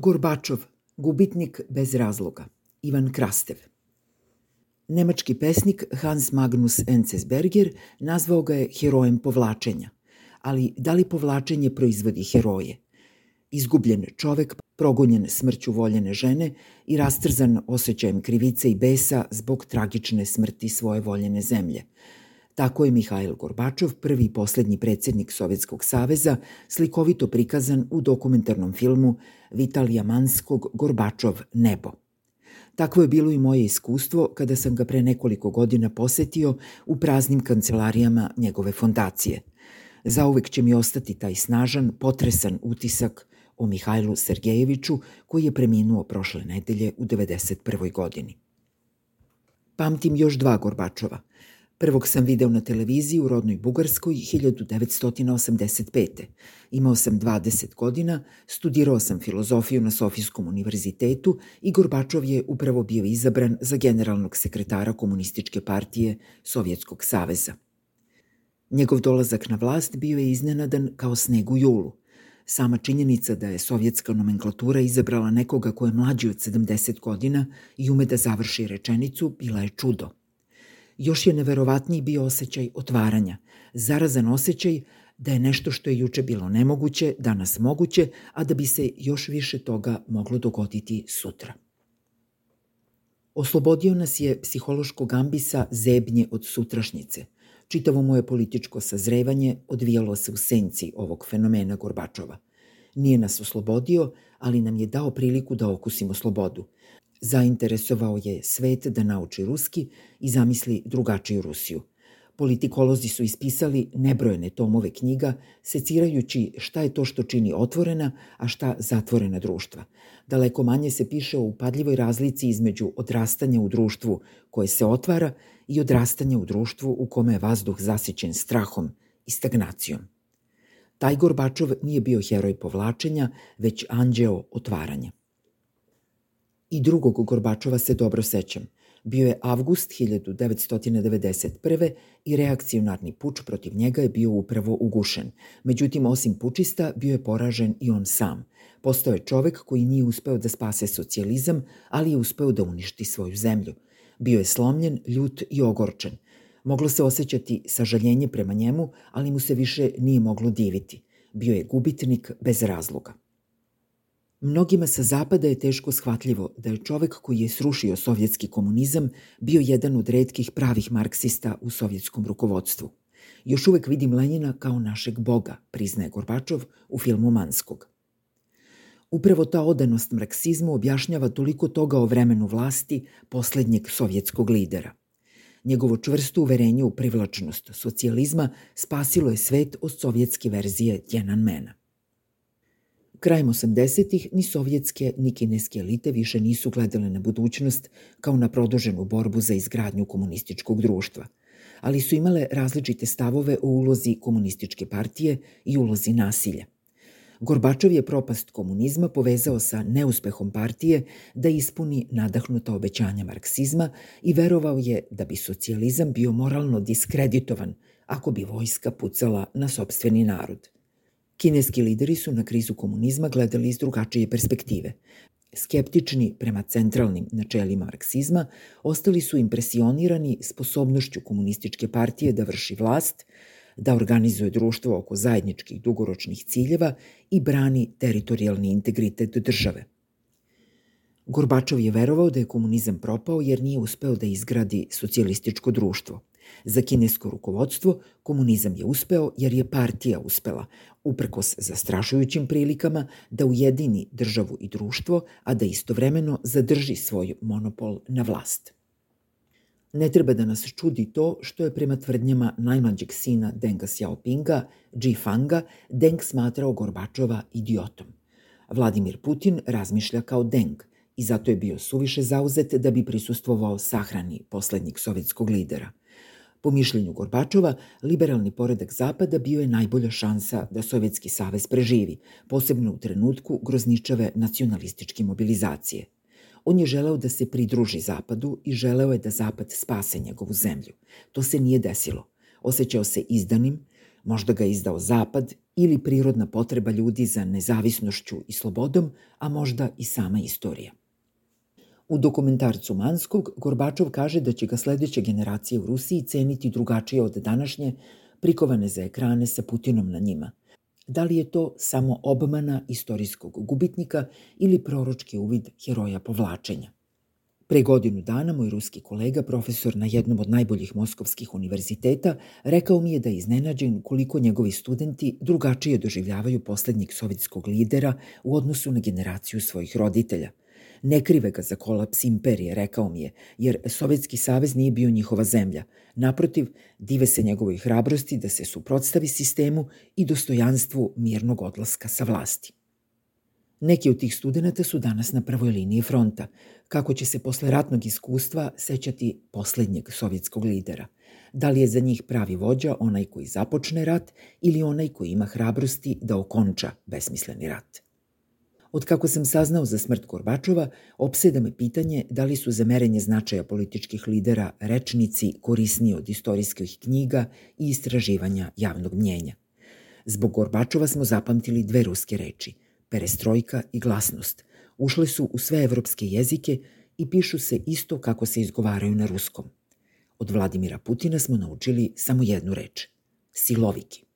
Gorbačov, gubitnik bez razloga, Ivan Krastev. Nemački pesnik Hans Magnus Enzensberger nazvao ga je herojem povlačenja. Ali da li povlačenje proizvodi heroje? Izgubljen čovek, progonjen smrću voljene žene i rastrzan osjećajem krivice i besa zbog tragične smrti svoje voljene zemlje – Tako je Mihajl Gorbačov, prvi i poslednji predsednik Sovjetskog saveza, slikovito prikazan u dokumentarnom filmu Vitalija Manskog Gorbačov Nebo. Takvo je bilo i moje iskustvo kada sam ga pre nekoliko godina posetio u praznim kancelarijama njegove fondacije. Zauvek će mi ostati taj snažan, potresan utisak o Mihajlu Sergejeviću koji je preminuo prošle nedelje u 91. godini. Pamtim još dva Gorbačova – Prvog sam video na televiziji u rodnoj Bugarskoj 1985. Imao sam 20 godina, studirao sam filozofiju na Sofijskom univerzitetu i Gorbačov je upravo bio izabran za generalnog sekretara Komunističke partije Sovjetskog saveza. Njegov dolazak na vlast bio je iznenadan kao sneg u julu. Sama činjenica da je sovjetska nomenklatura izabrala nekoga ko je mlađi od 70 godina i ume da završi rečenicu bila je čudo – još je neverovatniji bio osjećaj otvaranja, zarazan osjećaj da je nešto što je juče bilo nemoguće, danas moguće, a da bi se još više toga moglo dogoditi sutra. Oslobodio nas je psihološkog ambisa zebnje od sutrašnjice. Čitavo moje političko sazrevanje odvijalo se u senci ovog fenomena Gorbačova. Nije nas oslobodio, ali nam je dao priliku da okusimo slobodu – Zainteresovao je svet da nauči ruski i zamisli drugačiju Rusiju. Politikolozi su ispisali nebrojene tomove knjiga, secirajući šta je to što čini otvorena, a šta zatvorena društva. Daleko manje se piše o upadljivoj razlici između odrastanja u društvu koje se otvara i odrastanja u društvu u kome je vazduh zasićen strahom i stagnacijom. Taj Gorbačov nije bio heroj povlačenja, već anđeo otvaranja. I drugog Gorbačova se dobro sećam. Bio je avgust 1991. i reakcionarni puč protiv njega je bio upravo ugušen. Međutim, osim pučista, bio je poražen i on sam. Postao je čovek koji nije uspeo da spase socijalizam, ali je uspeo da uništi svoju zemlju. Bio je slomljen, ljut i ogorčen. Moglo se osjećati sažaljenje prema njemu, ali mu se više nije moglo diviti. Bio je gubitnik bez razloga. Mnogima sa zapada je teško shvatljivo da je čovek koji je srušio sovjetski komunizam bio jedan od redkih pravih marksista u sovjetskom rukovodstvu. Još uvek vidim Lenjina kao našeg boga, priznaje Gorbačov u filmu Manskog. Upravo ta odanost marksizmu objašnjava toliko toga o vremenu vlasti poslednjeg sovjetskog lidera. Njegovo čvrsto uverenje u privlačnost socijalizma spasilo je svet od sovjetske verzije Tiananmena. Krajem 80-ih ni sovjetske ni kineske elite više nisu gledale na budućnost kao na produženu borbu za izgradnju komunističkog društva, ali su imale različite stavove o ulozi komunističke partije i ulozi nasilja. Gorbačov je propast komunizma povezao sa neuspehom partije da ispuni nadahnuta obećanja marksizma i verovao je da bi socijalizam bio moralno diskreditovan ako bi vojska pucala na sobstveni narod – Kineski lideri su na krizu komunizma gledali iz drugačije perspektive. Skeptični prema centralnim načelima marksizma, ostali su impresionirani sposobnošću komunističke partije da vrši vlast, da organizuje društvo oko zajedničkih dugoročnih ciljeva i brani teritorijalni integritet države. Gorbačov je verovao da je komunizam propao jer nije uspeo da izgradi socijalističko društvo – Za kinesko rukovodstvo komunizam je uspeo jer je partija uspela, uprkos zastrašujućim prilikama, da ujedini državu i društvo, a da istovremeno zadrži svoj monopol na vlast. Ne treba da nas čudi to što je prema tvrdnjama najmlađeg sina Denga Xiaopinga, Ji Fanga, Deng smatrao Gorbačova idiotom. Vladimir Putin razmišlja kao Deng i zato je bio suviše zauzet da bi prisustvovao sahrani poslednjeg sovjetskog lidera. Po mišljenju Gorbačova, liberalni poredak Zapada bio je najbolja šansa da Sovjetski savez preživi, posebno u trenutku grozničave nacionalističke mobilizacije. On je želeo da se pridruži Zapadu i želeo je da Zapad spase njegovu zemlju. To se nije desilo. Osećao se izdanim, Možda ga izdao Zapad ili prirodna potreba ljudi za nezavisnošću i slobodom, a možda i sama istorija. U dokumentarcu Manskog Gorbačov kaže da će ga sledeće generacije u Rusiji ceniti drugačije od današnje, prikovane za ekrane sa Putinom na njima. Da li je to samo obmana istorijskog gubitnika ili proročki uvid heroja povlačenja? Pre godinu dana moj ruski kolega, profesor na jednom od najboljih moskovskih univerziteta, rekao mi je da je iznenađen koliko njegovi studenti drugačije doživljavaju poslednjeg sovjetskog lidera u odnosu na generaciju svojih roditelja. Ne krive ga za kolaps imperije, rekao mi je, jer Sovjetski savez nije bio njihova zemlja. Naprotiv, dive se njegovoj hrabrosti da se suprotstavi sistemu i dostojanstvu mirnog odlaska sa vlasti. Neki od tih studenta su danas na prvoj liniji fronta, kako će se posle ratnog iskustva sećati poslednjeg sovjetskog lidera. Da li je za njih pravi vođa onaj koji započne rat ili onaj koji ima hrabrosti da okonča besmisleni rat. Od kako sam saznao za smrt Gorbačova, opseda me pitanje da li su za merenje značaja političkih lidera rečnici korisniji od istorijskih knjiga i istraživanja javnog mnjenja. Zbog Gorbačova smo zapamtili dve ruske reči – perestrojka i glasnost. Ušle su u sve evropske jezike i pišu se isto kako se izgovaraju na ruskom. Od Vladimira Putina smo naučili samo jednu reč – siloviki.